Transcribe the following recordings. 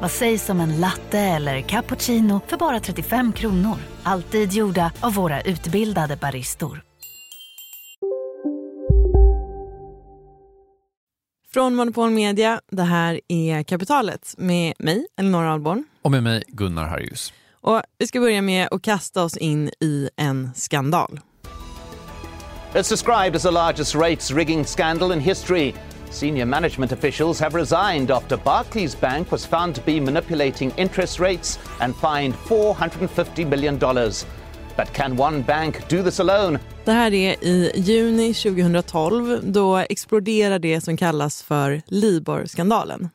Vad sägs om en latte eller cappuccino för bara 35 kronor? Alltid gjorda av våra utbildade baristor. Från Monopol Media, det här är Kapitalet med mig, Elinor Ahlborn. Och med mig, Gunnar Harjus. Och vi ska börja med att kasta oss in i en skandal. It's described as the largest rates rigging scandal in history. Senior management officials have resigned after Barclays Bank was found to be manipulating interest rates and fined $450 million. But can one bank do this alone? Det här är i juni 2012. Då exploderar det som kallas för Libor-skandalen.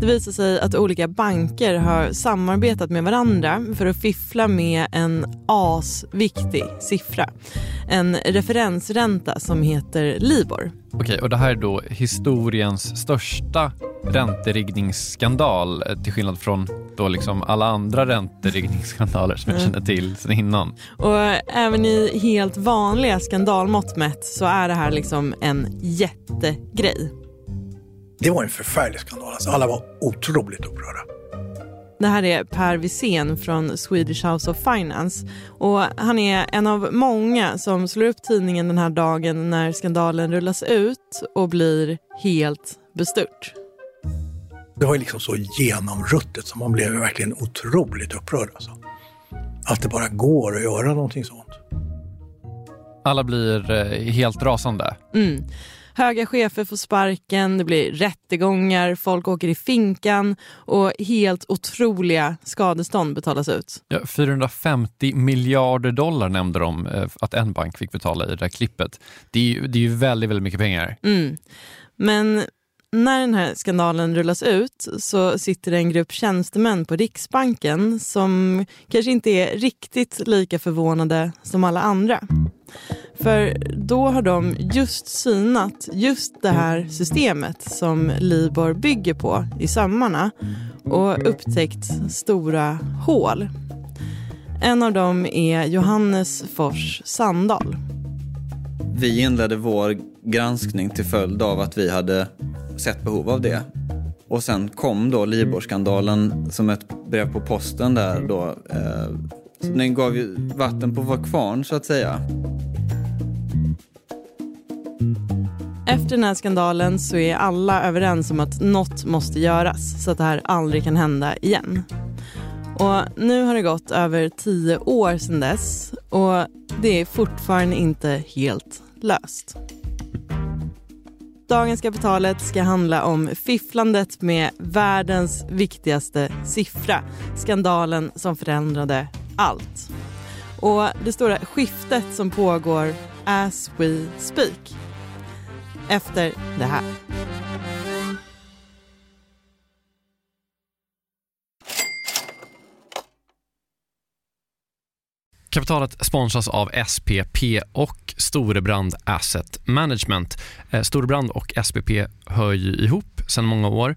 Det visar sig att olika banker har samarbetat med varandra för att fiffla med en asviktig siffra. En referensränta som heter Libor. Okej, och det här är då historiens största ränteriggningsskandal till skillnad från då liksom alla andra ränteriggningsskandaler som jag känner till sedan innan. Och även i helt vanliga skandalmått mätt så är det här liksom en jättegrej. Det var en förfärlig skandal. Alltså, alla var otroligt upprörda. Det här är Per Wisén från Swedish House of Finance. Och han är en av många som slår upp tidningen den här dagen när skandalen rullas ut och blir helt bestört. Det var liksom så genomruttet så man blev verkligen otroligt upprörd. Alltså. Att det bara går att göra någonting sånt. Alla blir eh, helt rasande. Mm. Höga chefer får sparken, det blir rättegångar, folk åker i finkan och helt otroliga skadestånd betalas ut. Ja, 450 miljarder dollar nämnde de eh, att en bank fick betala i det här klippet. Det är ju, det är ju väldigt, väldigt mycket pengar. Mm. Men när den här skandalen rullas ut så sitter det en grupp tjänstemän på Riksbanken som kanske inte är riktigt lika förvånade som alla andra. För då har de just synat just det här systemet som Libor bygger på i sömmarna och upptäckt stora hål. En av dem är Johannes Fors Sandahl. Vi inledde vår granskning till följd av att vi hade sett behov av det. Och sen kom då Libor-skandalen som ett brev på posten där då. Eh, den gav ju vatten på vår kvarn så att säga. Efter den här skandalen så är alla överens om att något måste göras så att det här aldrig kan hända igen. Och nu har det gått över tio år sedan dess och det är fortfarande inte helt löst. Dagens Kapitalet ska handla om fifflandet med världens viktigaste siffra. Skandalen som förändrade allt. Och det stora skiftet som pågår as we speak. Efter det här. Kapitalet sponsras av SPP och Storebrand Asset Management. Eh, Storebrand och SPP hör ju ihop sedan många år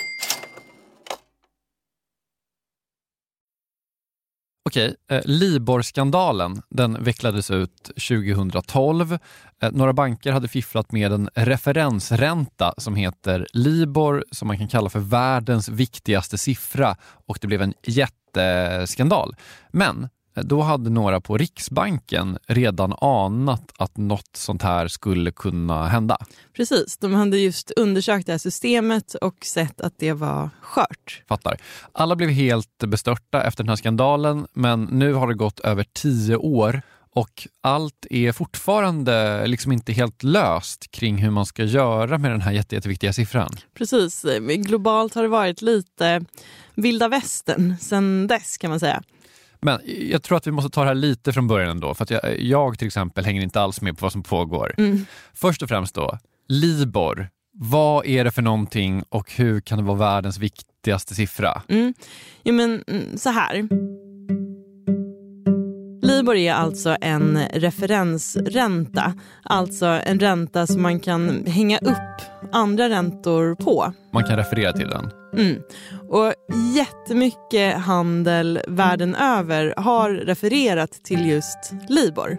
Okej, eh, Libor-skandalen den vecklades ut 2012. Eh, några banker hade fifflat med en referensränta som heter Libor som man kan kalla för världens viktigaste siffra och det blev en jätteskandal. Men då hade några på Riksbanken redan anat att något sånt här skulle kunna hända. Precis, de hade just undersökt det här systemet och sett att det var skört. Fattar. Alla blev helt bestörta efter den här skandalen men nu har det gått över tio år och allt är fortfarande liksom inte helt löst kring hur man ska göra med den här jätte, jätteviktiga siffran. Precis, globalt har det varit lite vilda västern sen dess kan man säga. Men jag tror att vi måste ta det här lite från början ändå, för att jag, jag till exempel hänger inte alls med på vad som pågår. Mm. Först och främst då, Libor. Vad är det för någonting och hur kan det vara världens viktigaste siffra? Mm. Ja, men mm, så här. Libor är alltså en referensränta, alltså en ränta som man kan hänga upp andra räntor på. Man kan referera till den? Mm. Och jättemycket handel världen över har refererat till just Libor.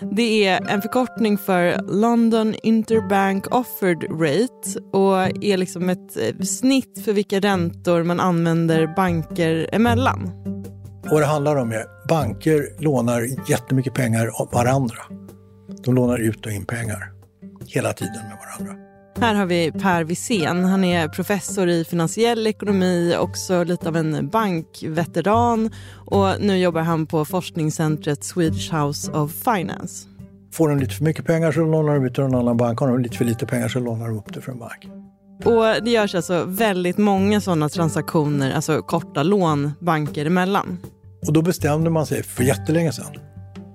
Det är en förkortning för London Interbank Offered Rate och är liksom ett snitt för vilka räntor man använder banker emellan. Vad det handlar om är banker lånar jättemycket pengar av varandra. De lånar ut och in pengar hela tiden med varandra. Här har vi Per Wisén. Han är professor i finansiell ekonomi, också lite av en bankveteran och nu jobbar han på forskningscentret Swedish House of Finance. Får de lite för mycket pengar så lånar de ut till en annan bank. Har de lite för lite pengar så lånar de upp det för en bank. Och det görs alltså väldigt många sådana transaktioner, alltså korta lån banker emellan. Och då bestämde man sig för jättelänge sedan,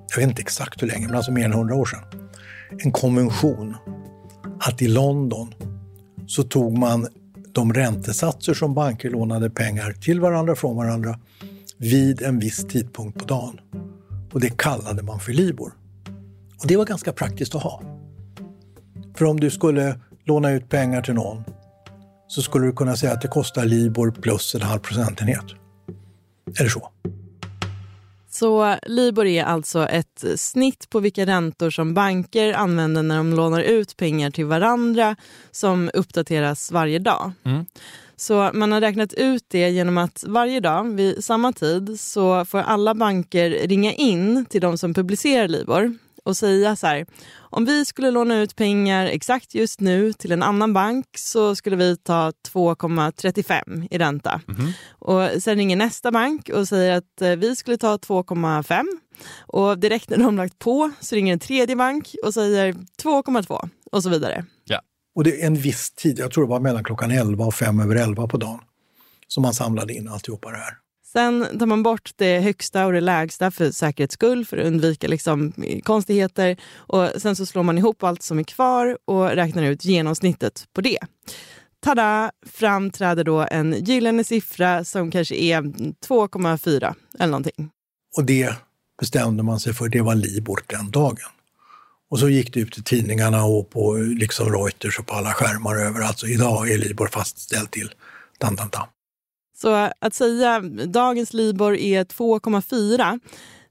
jag vet inte exakt hur länge, men alltså mer än hundra år sedan, en konvention att i London så tog man de räntesatser som banker lånade pengar till varandra från varandra vid en viss tidpunkt på dagen. Och det kallade man för Libor. Och det var ganska praktiskt att ha. För om du skulle låna ut pengar till någon så skulle du kunna säga att det kostar Libor plus en halv procentenhet. Eller så. Så Libor är alltså ett snitt på vilka räntor som banker använder när de lånar ut pengar till varandra som uppdateras varje dag. Mm. Så man har räknat ut det genom att varje dag vid samma tid så får alla banker ringa in till de som publicerar Libor och säga så här, om vi skulle låna ut pengar exakt just nu till en annan bank så skulle vi ta 2,35 i ränta. Mm. Och Sen ringer nästa bank och säger att eh, vi skulle ta 2,5. Och direkt när de lagt på så ringer en tredje bank och säger 2,2 och så vidare. Ja. Och det är en viss tid, jag tror det var mellan klockan 11 och 5 över 11 på dagen, som man samlade in alltihopa det här. Sen tar man bort det högsta och det lägsta för säkerhets skull för att undvika liksom eh, konstigheter. Och sen så slår man ihop allt som är kvar och räknar ut genomsnittet på det. Tada! Fram träder då en gyllene siffra som kanske är 2,4 eller någonting. Och det bestämde man sig för, det var Libor den dagen. Och så gick det ut i tidningarna och på liksom Reuters och på alla skärmar överallt. Så idag är Libor fastställd till dan, dan, dan. Så att säga dagens Libor är 2,4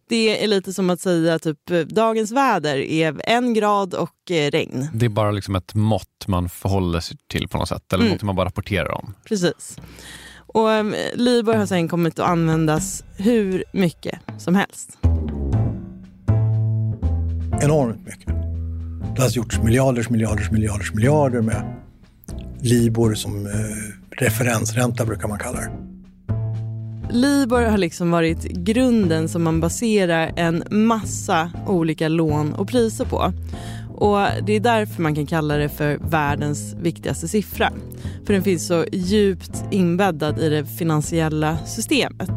det är lite som att säga typ dagens väder är en grad och eh, regn. Det är bara liksom ett mått man förhåller sig till på något sätt eller mm. något man bara rapporterar om. Precis. Och um, Libor har sen kommit att användas hur mycket som helst. Enormt mycket. Det har gjorts miljarders, miljarders, miljarders, miljarder med Libor som eh, referensränta brukar man kalla det. Libor har liksom varit grunden som man baserar en massa olika lån och priser på. Och Det är därför man kan kalla det för världens viktigaste siffra. För den finns så djupt inbäddad i det finansiella systemet.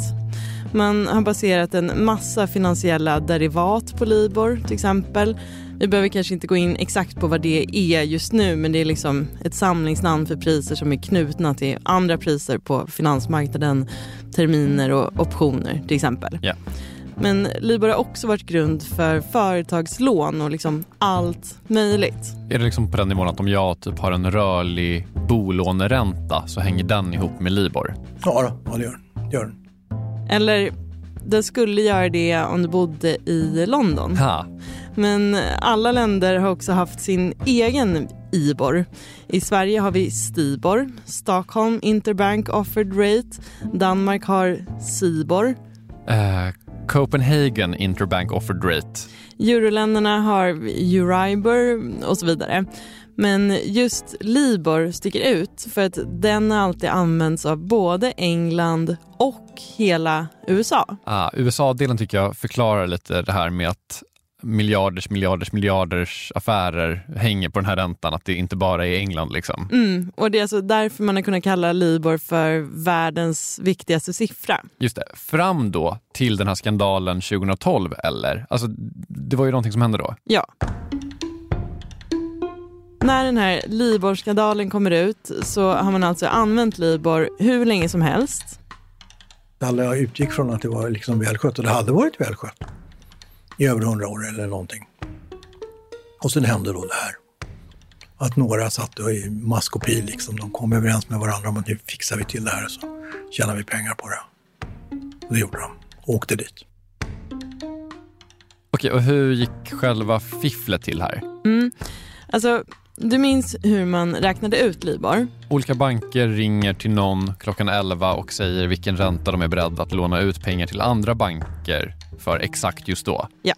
Man har baserat en massa finansiella derivat på Libor till exempel vi behöver kanske inte gå in exakt på vad det är just nu men det är liksom ett samlingsnamn för priser som är knutna till andra priser på finansmarknaden, terminer och optioner till exempel. Yeah. Men Libor har också varit grund för företagslån och liksom allt möjligt. Är det liksom på den nivån att om jag typ har en rörlig bolåneränta så hänger den ihop med Libor? Ja, då, ja det gör den. Gör. Eller den skulle göra det om du bodde i London. Ha. Men alla länder har också haft sin egen IBOR. I Sverige har vi Stibor, Stockholm Interbank Offered Rate, Danmark har Sibor. Eh, Copenhagen Interbank Offered Rate. Euroländerna har Euribor och så vidare. Men just Libor sticker ut för att den har alltid använts av både England och hela USA. Ah, USA-delen tycker jag förklarar lite det här med att miljarders, miljarders, miljarders affärer hänger på den här räntan, att det inte bara är England. Liksom. Mm, och Det är alltså därför man har kunnat kalla Libor för världens viktigaste siffra. Just det. Fram då till den här skandalen 2012, eller? Alltså, det var ju någonting som hände då. Ja. När den här Libor-skandalen kommer ut så har man alltså använt Libor hur länge som helst. Alla utgick från att det var liksom välskött och det hade varit välskött i över hundra år eller någonting. Och sen hände då det här. Att några satt i maskopi, liksom. de kom överens med varandra om att nu fixar vi till det här så tjänar vi pengar på det. Och det gjorde de, och åkte dit. Okej, och hur gick själva fifflet till här? Mm. Alltså, du minns hur man räknade ut Libor? Olika banker ringer till någon klockan 11 och säger vilken ränta de är beredda att låna ut pengar till andra banker för exakt just då. Ja.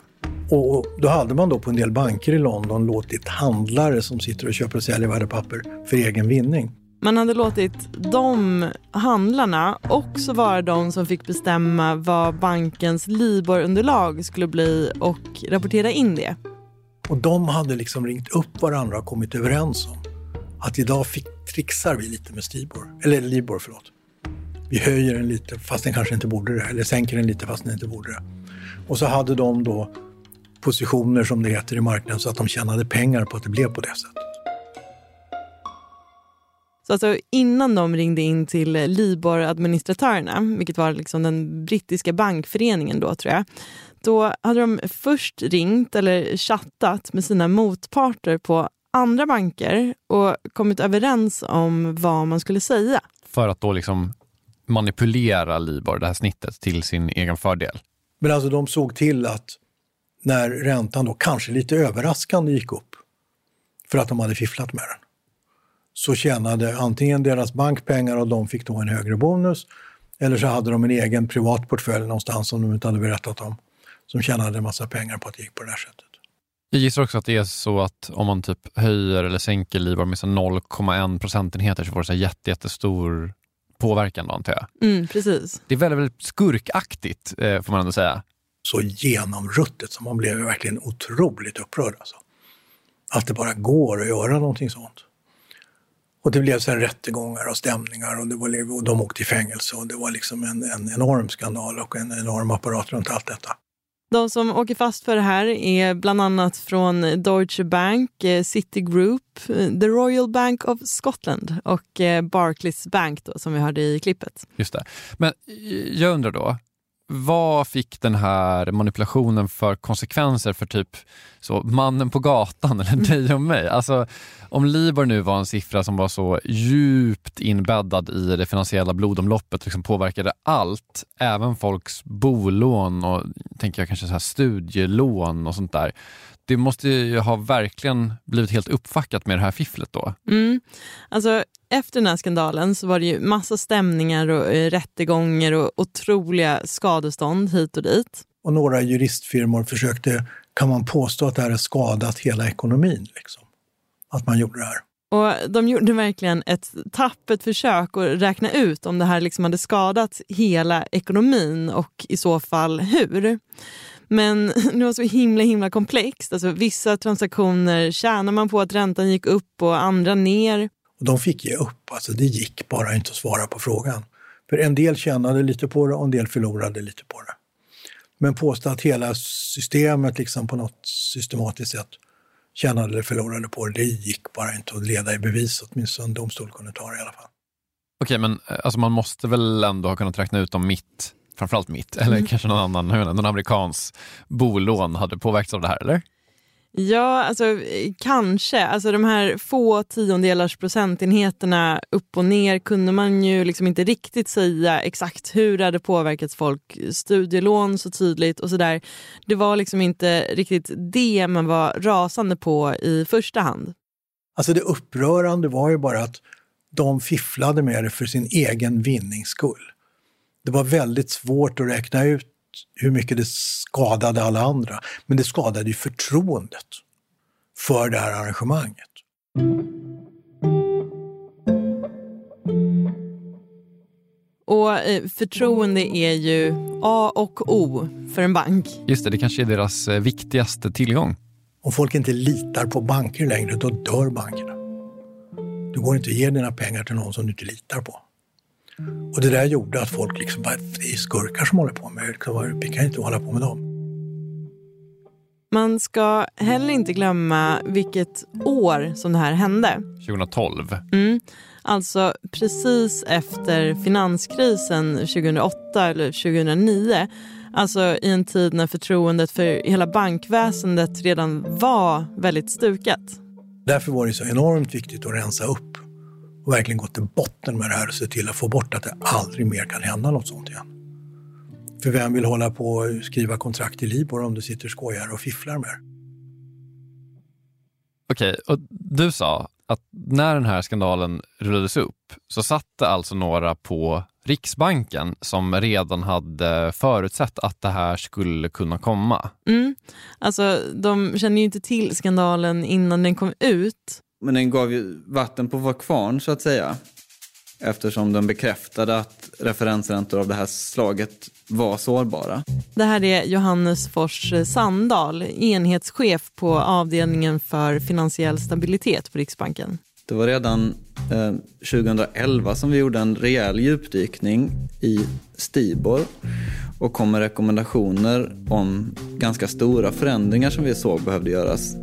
Och då hade man då på en del banker i London låtit handlare som sitter och köper och säljer värdepapper för egen vinning. Man hade låtit de handlarna också vara de som fick bestämma vad bankens Libor-underlag skulle bli och rapportera in det. Och de hade liksom ringt upp varandra och kommit överens om att idag fick, trixar vi lite med Stibor, eller Libor, förlåt. Vi höjer den lite fast den kanske inte borde det, eller sänker den lite fast den inte borde det. Och så hade de då positioner som det heter i marknaden så att de tjänade pengar på att det blev på det sättet. Så alltså innan de ringde in till Libor-administratörerna, vilket var liksom den brittiska bankföreningen då tror jag, då hade de först ringt eller chattat med sina motparter på andra banker och kommit överens om vad man skulle säga. För att då liksom manipulera Libor, det här snittet, till sin egen fördel? Men alltså de såg till att när räntan då kanske lite överraskande gick upp för att de hade fifflat med den så tjänade antingen deras bank pengar och de fick då en högre bonus eller så hade de en egen privat portfölj någonstans som de inte hade berättat om som tjänade en massa pengar på att det gick på det här sättet. Jag gissar också att det är så att om man typ höjer eller sänker Libor med 0,1 procentenheter så får det så jätte, jättestor påverkan då, antar jag. Mm, precis. Det är väldigt, väldigt skurkaktigt eh, får man ändå säga. Så genomruttet som man blev verkligen otroligt upprörd. Alltså. Att det bara går att göra någonting sånt. Och det blev sen rättegångar och stämningar och, det var, och de åkte i fängelse och det var liksom en, en enorm skandal och en enorm apparat runt allt detta. De som åker fast för det här är bland annat från Deutsche Bank, eh, Citigroup, eh, The Royal Bank of Scotland och eh, Barclays Bank då, som vi hörde i klippet. Just det. Men jag undrar då, vad fick den här manipulationen för konsekvenser för typ så mannen på gatan eller dig och mig? Alltså, om Libor nu var en siffra som var så djupt inbäddad i det finansiella blodomloppet, liksom påverkade allt, även folks bolån och tänker jag kanske så här studielån och sånt där. Det måste ju ha verkligen blivit helt uppfackat med det här fifflet då. Mm. Alltså, efter den här skandalen så var det ju massa stämningar och eh, rättegångar och otroliga skadestånd hit och dit. Och några juristfirmor försökte, kan man påstå att det här har skadat hela ekonomin? Liksom? Att man gjorde det här. Och De gjorde verkligen ett tappert försök att räkna ut om det här liksom hade skadat hela ekonomin och i så fall hur. Men det var så himla himla komplext. Alltså, vissa transaktioner tjänar man på att räntan gick upp och andra ner. Och de fick ge upp. Alltså, det gick bara inte att svara på frågan. För en del tjänade lite på det och en del förlorade lite på det. Men påstå att hela systemet liksom på något systematiskt sätt tjänade eller förlorade på det. Det gick bara inte att leda i bevis, åtminstone en domstol kunde ta det i alla fall. Okej, men eh, alltså man måste väl ändå ha kunnat räkna ut om mitt, framförallt mitt, eller Mm. kanske någon annan, jag någon amerikans bolån hade påverkats av det här, eller? Ja, alltså kanske. Alltså de här få tiondelars procentenheterna upp och ner kunde man ju liksom inte riktigt säga exakt hur det hade påverkat folk. Studielån så tydligt och sådär. Det var liksom inte riktigt det man var rasande på i första hand. Alltså det upprörande var ju bara att de fifflade med det för sin egen vinnings skull. Det var väldigt svårt att räkna ut hur mycket det skadade alla andra. Men det skadade ju förtroendet för det här arrangemanget. Och eh, förtroende är ju A och O för en bank. Just det, det kanske är deras eh, viktigaste tillgång. Om folk inte litar på banker längre, då dör bankerna. Du går inte att ge dina pengar till någon som du inte litar på. Och det där gjorde att folk liksom bara, det är skurkar som håller på med det. Vi kan inte hålla på med dem. Man ska heller inte glömma vilket år som det här hände. 2012. Mm. Alltså precis efter finanskrisen 2008 eller 2009. Alltså i en tid när förtroendet för hela bankväsendet redan var väldigt stukat. Därför var det så enormt viktigt att rensa upp och verkligen gå till botten med det här och se till att få bort att det aldrig mer kan hända något sånt igen. För vem vill hålla på och skriva kontrakt i Libor om du sitter och skojar och fifflar med det? Okej, och du sa att när den här skandalen rullades upp så satt det alltså några på Riksbanken som redan hade förutsett att det här skulle kunna komma. Mm. Alltså de känner ju inte till skandalen innan den kom ut. Men den gav ju vatten på vår kvarn så att säga. Eftersom den bekräftade att referensräntor av det här slaget var sårbara. Det här är Johannes Fors Sandahl, enhetschef på avdelningen för finansiell stabilitet på Riksbanken. Det var redan eh, 2011 som vi gjorde en rejäl djupdykning i Stibor och kom med rekommendationer om ganska stora förändringar som vi såg behövde göras.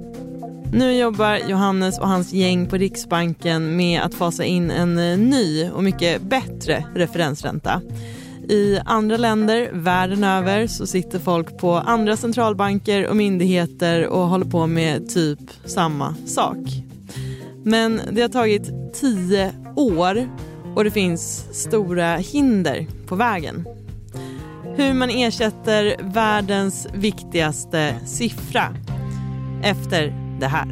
Nu jobbar Johannes och hans gäng på Riksbanken med att fasa in en eh, ny och mycket bättre referensränta. I andra länder världen över så sitter folk på andra centralbanker och myndigheter och håller på med typ samma sak. Men det har tagit tio år och det finns stora hinder på vägen. Hur man ersätter världens viktigaste siffra efter det här.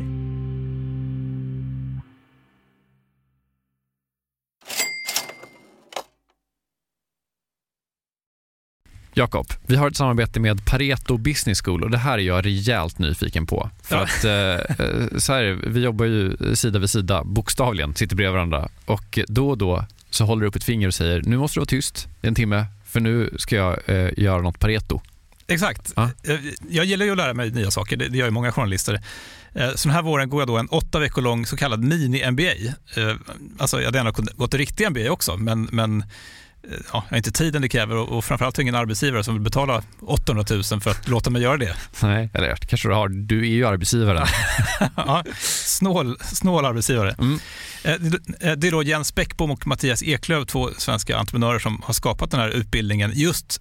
Jakob, vi har ett samarbete med Pareto Business School och det här är jag rejält nyfiken på. För Ja. att eh, eh, så här, vi jobbar ju sida vid sida, bokstavligen, sitter bredvid varandra och då och då så håller du upp ett finger och säger nu måste du vara tyst i en timme för nu ska jag eh, göra något Pareto. Exakt. Ja. Eh, Jag gillar ju att lära mig nya saker, det det gör ju många journalister. Eh, Så den här våren går jag då en åtta veckor lång så kallad mini-MBA. Eh, Alltså jag hade gärna kunnat gått en riktig MBA också, men, men eh, ja, jag har inte tiden det kräver och, och framförallt har jag ingen arbetsgivare som vill betala 800 000 för att låta mig göra det. Nej, eller kanske du har, du är ju arbetsgivaren. ja, snål, snål arbetsgivare. Mm. Det- Det är då Jens Bäckbom och Mattias Eklöf, två svenska entreprenörer som har skapat den här utbildningen just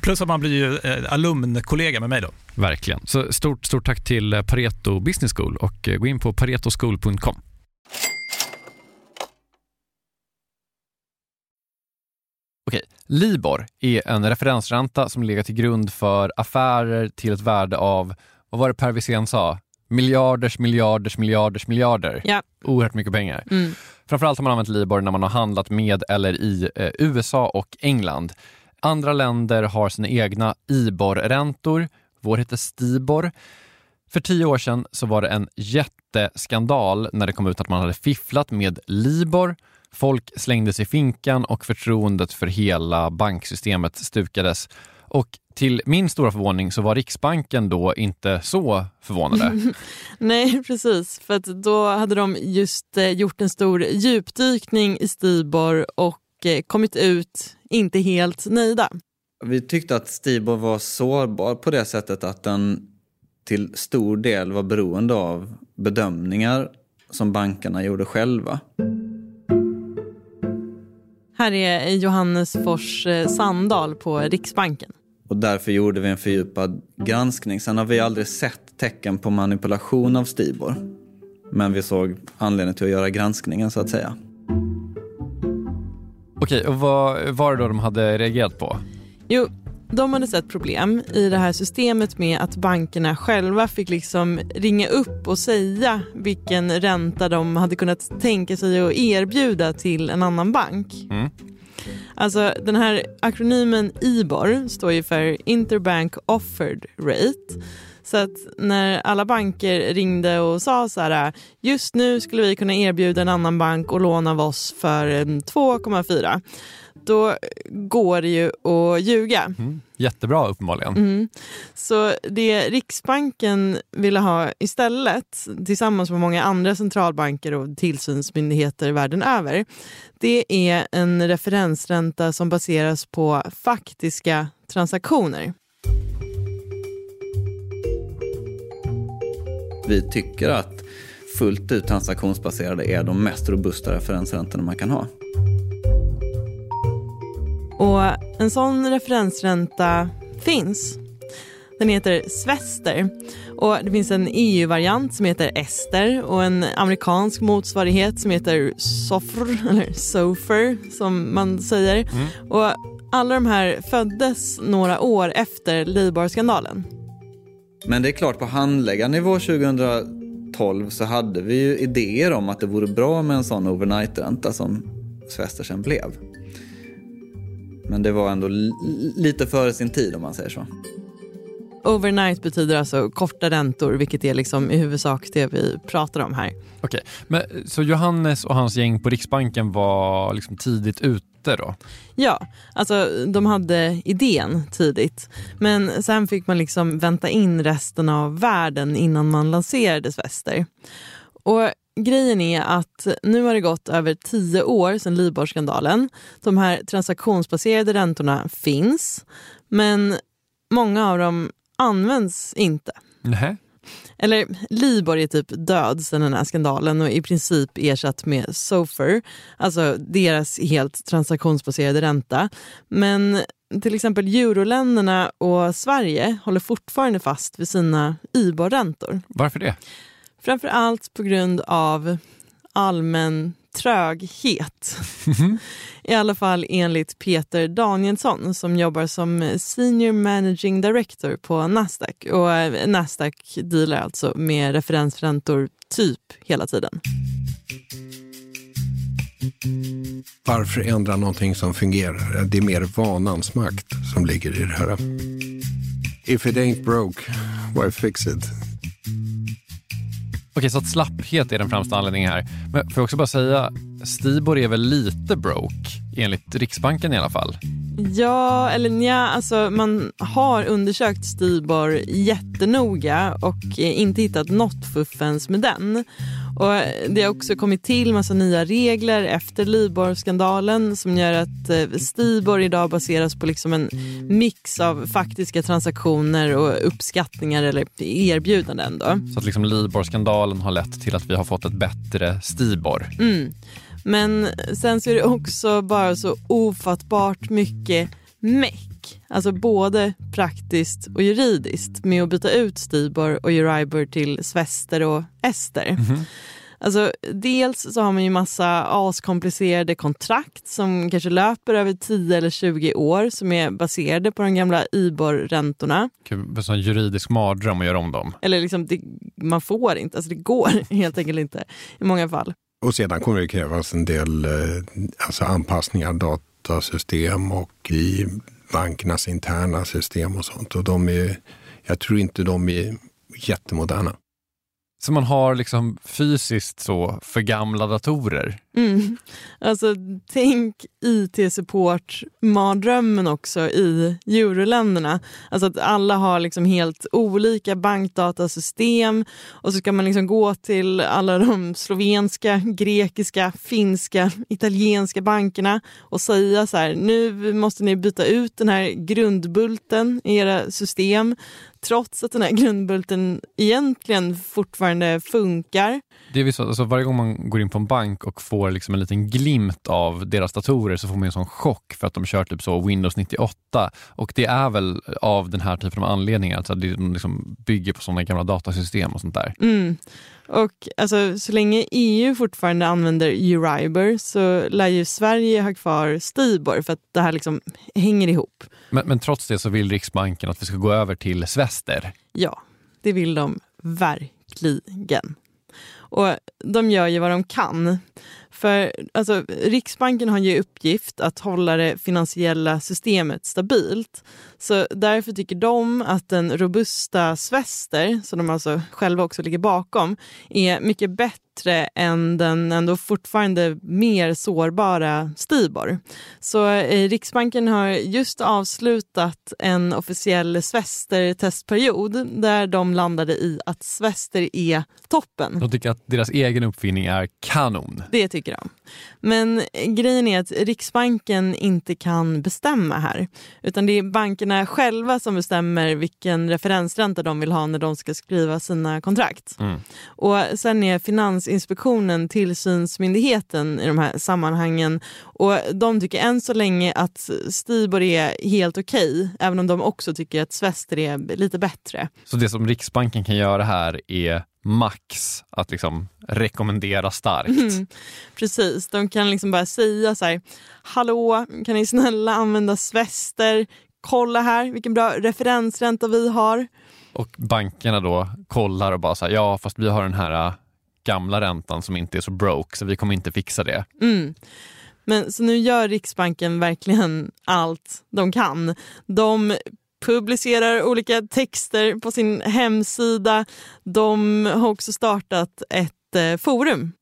Plus att man blir ju eh, alumnkollega med mig då. Verkligen. Så stort, stort tack till eh, Pareto Business School och eh, gå in på paretoschool.com. Okej, Libor är en referensränta som ligger till grund för affärer till ett värde av, vad var det Per Wisén sa? Miljarders, miljarders, miljarders, miljarder. Ja. Oerhört mycket pengar. Mm. Framförallt har man använt Libor när man har handlat med eller i eh, USA och England. Andra länder har sina egna IBOR-räntor. Vår heter Stibor. För tio år sedan så var det en jätteskandal när det kom ut att man hade fifflat med Libor. Folk slängdes i finkan och förtroendet för hela banksystemet stukades. Och till min stora förvåning så var Riksbanken då inte så förvånade. Nej, precis. För att då hade de just eh, gjort en stor djupdykning i Stibor och eh, kommit ut inte helt nöjda. Vi tyckte att Stibor var sårbar på det sättet att den till stor del var beroende av bedömningar som bankerna gjorde själva. Här är Johannes Fors eh, Sandahl på Riksbanken. Och därför gjorde vi en fördjupad granskning. Sen har vi aldrig sett tecken på manipulation av Stibor. Men vi såg anledning till att göra granskningen så att säga. Okej, och vad var det då de hade reagerat på? Jo, de hade sett problem i det här systemet med att bankerna själva fick liksom ringa upp och säga vilken ränta de hade kunnat tänka sig att erbjuda till en annan bank. Mm. Alltså den här akronymen IBOR står ju för Interbank Offered Rate. Så att när alla banker ringde och sa så här, just nu skulle vi kunna erbjuda en annan bank och låna av oss för eh, 2,4. Då går det ju att ljuga. Jättebra uppenbarligen. Mm. Så det Riksbanken ville ha istället, tillsammans med många andra centralbanker och tillsynsmyndigheter världen över, det är en referensränta som baseras på faktiska transaktioner. Vi tycker att fullt ut transaktionsbaserade är de mest robusta referensräntorna man kan ha. Och en sån referensränta finns. Den heter Svester och det finns en EU-variant som heter Ester och en amerikansk motsvarighet som heter Sofr, eller Sofer som man säger. Och alla de här föddes några år efter Libor-skandalen. Men det är klart, på handläggarnivå 2012 så hade vi ju idéer om att det vore bra med en sån overnight-ränta som Svestersen blev. Men det var ändå lite före sin tid om man säger så. Overnight betyder alltså korta räntor, vilket är liksom i huvudsak det vi pratar om här. Okej, men så Johannes och hans gäng på Riksbanken var liksom tidigt ute då? Ja, alltså de hade idén tidigt. Men sen fick man liksom vänta in resten av världen innan man lanserade Svester. Och grejen är att nu har det gått över tio år sedan Libor-skandalen. De här transaktionsbaserade räntorna finns, men många av dem används inte. Nej. Eller Libor är typ död sedan den här skandalen och i princip ersatt med Sofer, alltså deras helt transaktionsbaserade ränta. Men till exempel euroländerna och Sverige håller fortfarande fast vid sina IBOR-räntor. Varför det? Framför allt på grund av allmän tröghet. I alla fall enligt Peter Danielsson som jobbar som Senior Managing Director på Nasdaq. Och eh, Nasdaq dealar alltså med referensräntor typ hela tiden. Varför ändra någonting som fungerar? Det är mer vanans makt som ligger i det här. If it ain't broke, why fix it? Okej, så att slapphet är den främsta anledningen här. Men får jag också bara säga, Stibor är väl lite broke, enligt Riksbanken i alla fall? Ja, eller nja, alltså man har undersökt Stibor jättenoga och eh, inte hittat något fuffens med den. Och det har också kommit till massa nya regler efter Libor-skandalen som gör att eh, Stibor idag baseras på liksom en mix av faktiska transaktioner och uppskattningar eller erbjudanden. Då. Så att liksom Libor-skandalen har lett till att vi har fått ett bättre Stibor. Mm. Men sen så är det också bara så ofattbart mycket meck. Alltså både praktiskt och juridiskt med att byta ut Stibor och Euribor till Svester och Ester. Mm -hmm. Alltså, dels så har man ju massa askomplicerade kontrakt som kanske löper över 10 eller 20 år som är baserade på de gamla IBOR-räntorna. En sån juridisk mardröm att göra om dem. Eller liksom, det, man får inte, alltså det går helt enkelt inte i många fall. Och sedan kommer det krävas en del eh, alltså anpassningar av datasystem och i bankernas interna system och sånt. Och de är, jag tror inte de är jättemoderna. Så man har liksom fysiskt så för gamla datorer? Mm. Alltså, tänk IT-support, mardrömmen också i euroländerna. Alltså att alla har liksom helt olika bankdatasystem och så ska man liksom gå till alla de slovenska, grekiska, finska, italienska bankerna och säga så här, nu måste ni byta ut den här grundbulten i era system trots att den här grundbulten egentligen fortfarande funkar. Det är så, alltså varje gång man går in på en bank och får liksom en liten glimt av deras datorer så får man en sån chock för att de kör typ så Windows 98. Och det är väl av den här typen av anledningar, alltså det liksom bygger på sådana gamla datasystem och sånt där. Mm. Och alltså, så länge EU fortfarande använder Euribor så lär ju Sverige ha kvar Stibor för att det här liksom hänger ihop. Men, men trots det så vill Riksbanken att vi ska gå över till Svester? Ja, det vill de verkligen. Och de gör ju vad de kan. För alltså, Riksbanken har ju uppgift att hålla det finansiella systemet stabilt. Så därför tycker de att den robusta Svester, som de alltså själva också ligger bakom, är mycket bättre än den ändå fortfarande mer sårbara Stibor. Så eh, Riksbanken har just avslutat en officiell Svester-testperiod där de landade i att Svester är toppen. De tycker att deras egen uppfinning är kanon. Det tycker de. Men grejen är att Riksbanken inte kan bestämma här. Utan det är bankerna själva som bestämmer vilken referensränta de vill ha när de ska skriva sina kontrakt. Mm. Och sen är Finansinspektionen tillsynsmyndigheten i de här sammanhangen. Och de tycker än så länge att Stibor är helt okej, okay, även om de också tycker att Svester är lite bättre. Så det som Riksbanken kan göra här är max att liksom rekommendera starkt. Mm, precis, de kan liksom bara säga så här, hallå, kan ni snälla använda Svester? Kolla här vilken bra referensränta vi har. Och bankerna då kollar och bara så här, ja fast vi har den här äh, gamla räntan som inte är så broke så vi kommer inte fixa det. Mm. Men så nu gör Riksbanken verkligen allt de kan. De publicerar olika texter på sin hemsida. De har också startat ett eh, forum.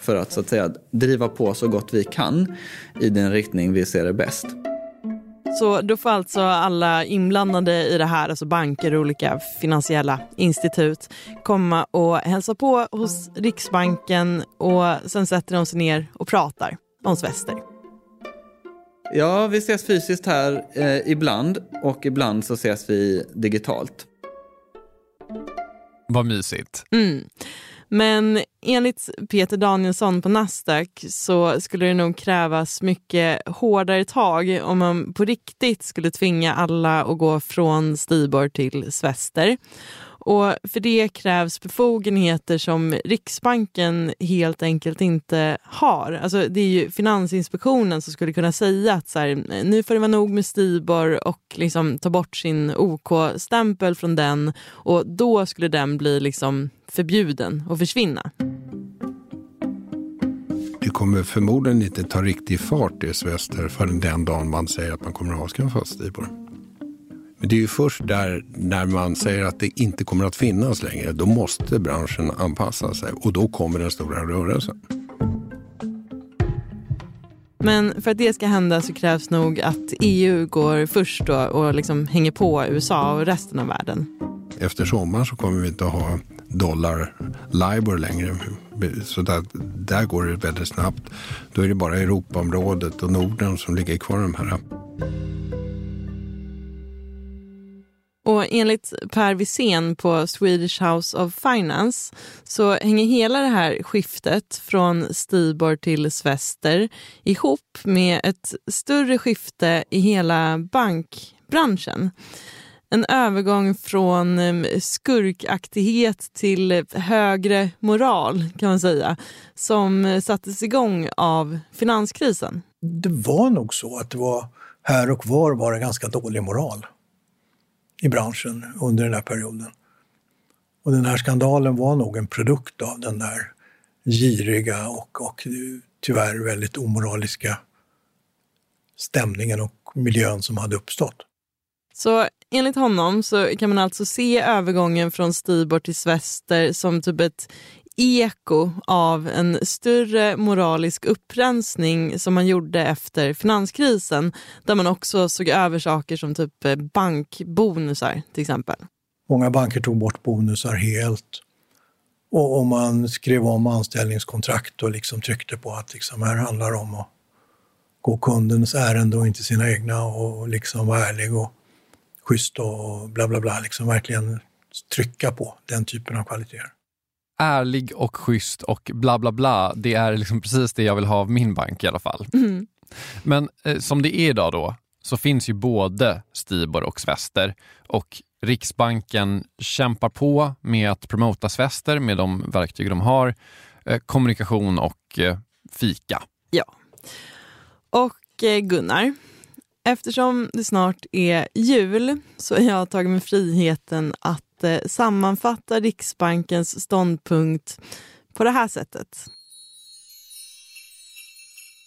För att så att säga driva på så gott vi kan i den riktning vi ser är bäst. Så då får alltså alla inblandade i det här, alltså banker och olika finansiella institut, komma och hälsa på hos Riksbanken och sen sätter de sig ner och pratar om Svester. Ja, vi ses fysiskt här eh, ibland och ibland så ses vi digitalt. Vad mysigt. Mm. Men enligt Peter Danielsson på Nasdaq så skulle det nog krävas mycket hårdare tag om man på riktigt skulle tvinga alla att gå från Stibor till Svester. Och för det krävs befogenheter som Riksbanken helt enkelt inte har. Alltså det är ju Finansinspektionen som skulle kunna säga att så här, nu får det vara nog med Stibor och liksom ta bort sin OK-stämpel från den och då skulle den bli liksom förbjuden och försvinna. Det kommer förmodligen inte ta riktig fart i Svester förrän den dagen man säger att man kommer att avskaffa Stibor. Men det är ju först där när man säger att det inte kommer att finnas längre, då måste branschen anpassa sig och då kommer den stora rörelsen. Men för att det ska hända så krävs nog att EU går först då och liksom hänger på USA och resten av världen. Efter sommaren så kommer vi inte att ha dollar LIBOR längre. Så där, där går det väldigt snabbt. Då är det bara Europaområdet och Norden som ligger kvar de här. Och enligt Per Wisén på Swedish House of Finance så hänger hela det här skiftet från Stibor till Svester ihop med ett större skifte i hela bankbranschen. En övergång från ehm, skurkaktighet till högre moral kan man säga som sattes igång av finanskrisen. Det var nog så att det var här och var var det ganska dålig moral i branschen under den här perioden. Och den här skandalen var nog en produkt av den där giriga och, och tyvärr väldigt omoraliska stämningen och miljön som hade uppstått. Så enligt honom så kan man alltså se övergången från Stibor till Svester som typ ett eko av en större moralisk upprensning som man gjorde efter finanskrisen där man också såg över saker som typ eh, bankbonusar till exempel. Många banker tog bort bonusar helt och, och man skrev om anställningskontrakt och liksom tryckte på att liksom här handlar det om att gå kundens ärende och inte sina egna och liksom vara ärlig och schysst och bla bla bla. Liksom verkligen trycka på den typen av kvaliteter ärlig och schysst och bla bla bla. Det är liksom precis det jag vill ha av min bank i alla fall. Mm. Men eh, som det är idag då så finns ju både Stibor och Svester och Riksbanken kämpar på med att promota Svester med de verktyg de har, eh, kommunikation och eh, fika. Ja. Och eh, Gunnar, eftersom det snart är jul så har jag tagit mig friheten att eh, sammanfatta Riksbankens ståndpunkt på det här sättet.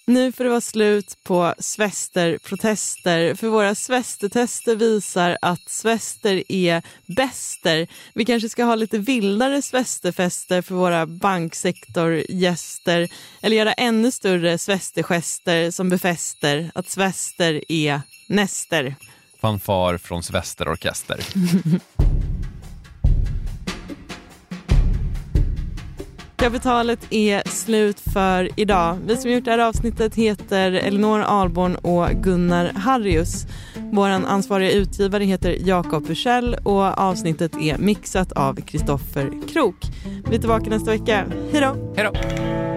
Nu får det vara slut på svesterprotester för våra svestertester visar att svester är bäster. Vi kanske ska ha lite vildare svesterfester för våra banksektorgäster eller göra ännu större svestergester som befäster att svester är näster. Fanfar från Svesterorkester. Kapitalet är slut för idag. Vi som gjort det här avsnittet heter Elinor Alborn och Gunnar Harrius. Vår ansvariga utgivare heter Jakob Bursell och avsnittet är mixat av Kristoffer Krook. Vi är tillbaka nästa vecka. Hej då! Hej då!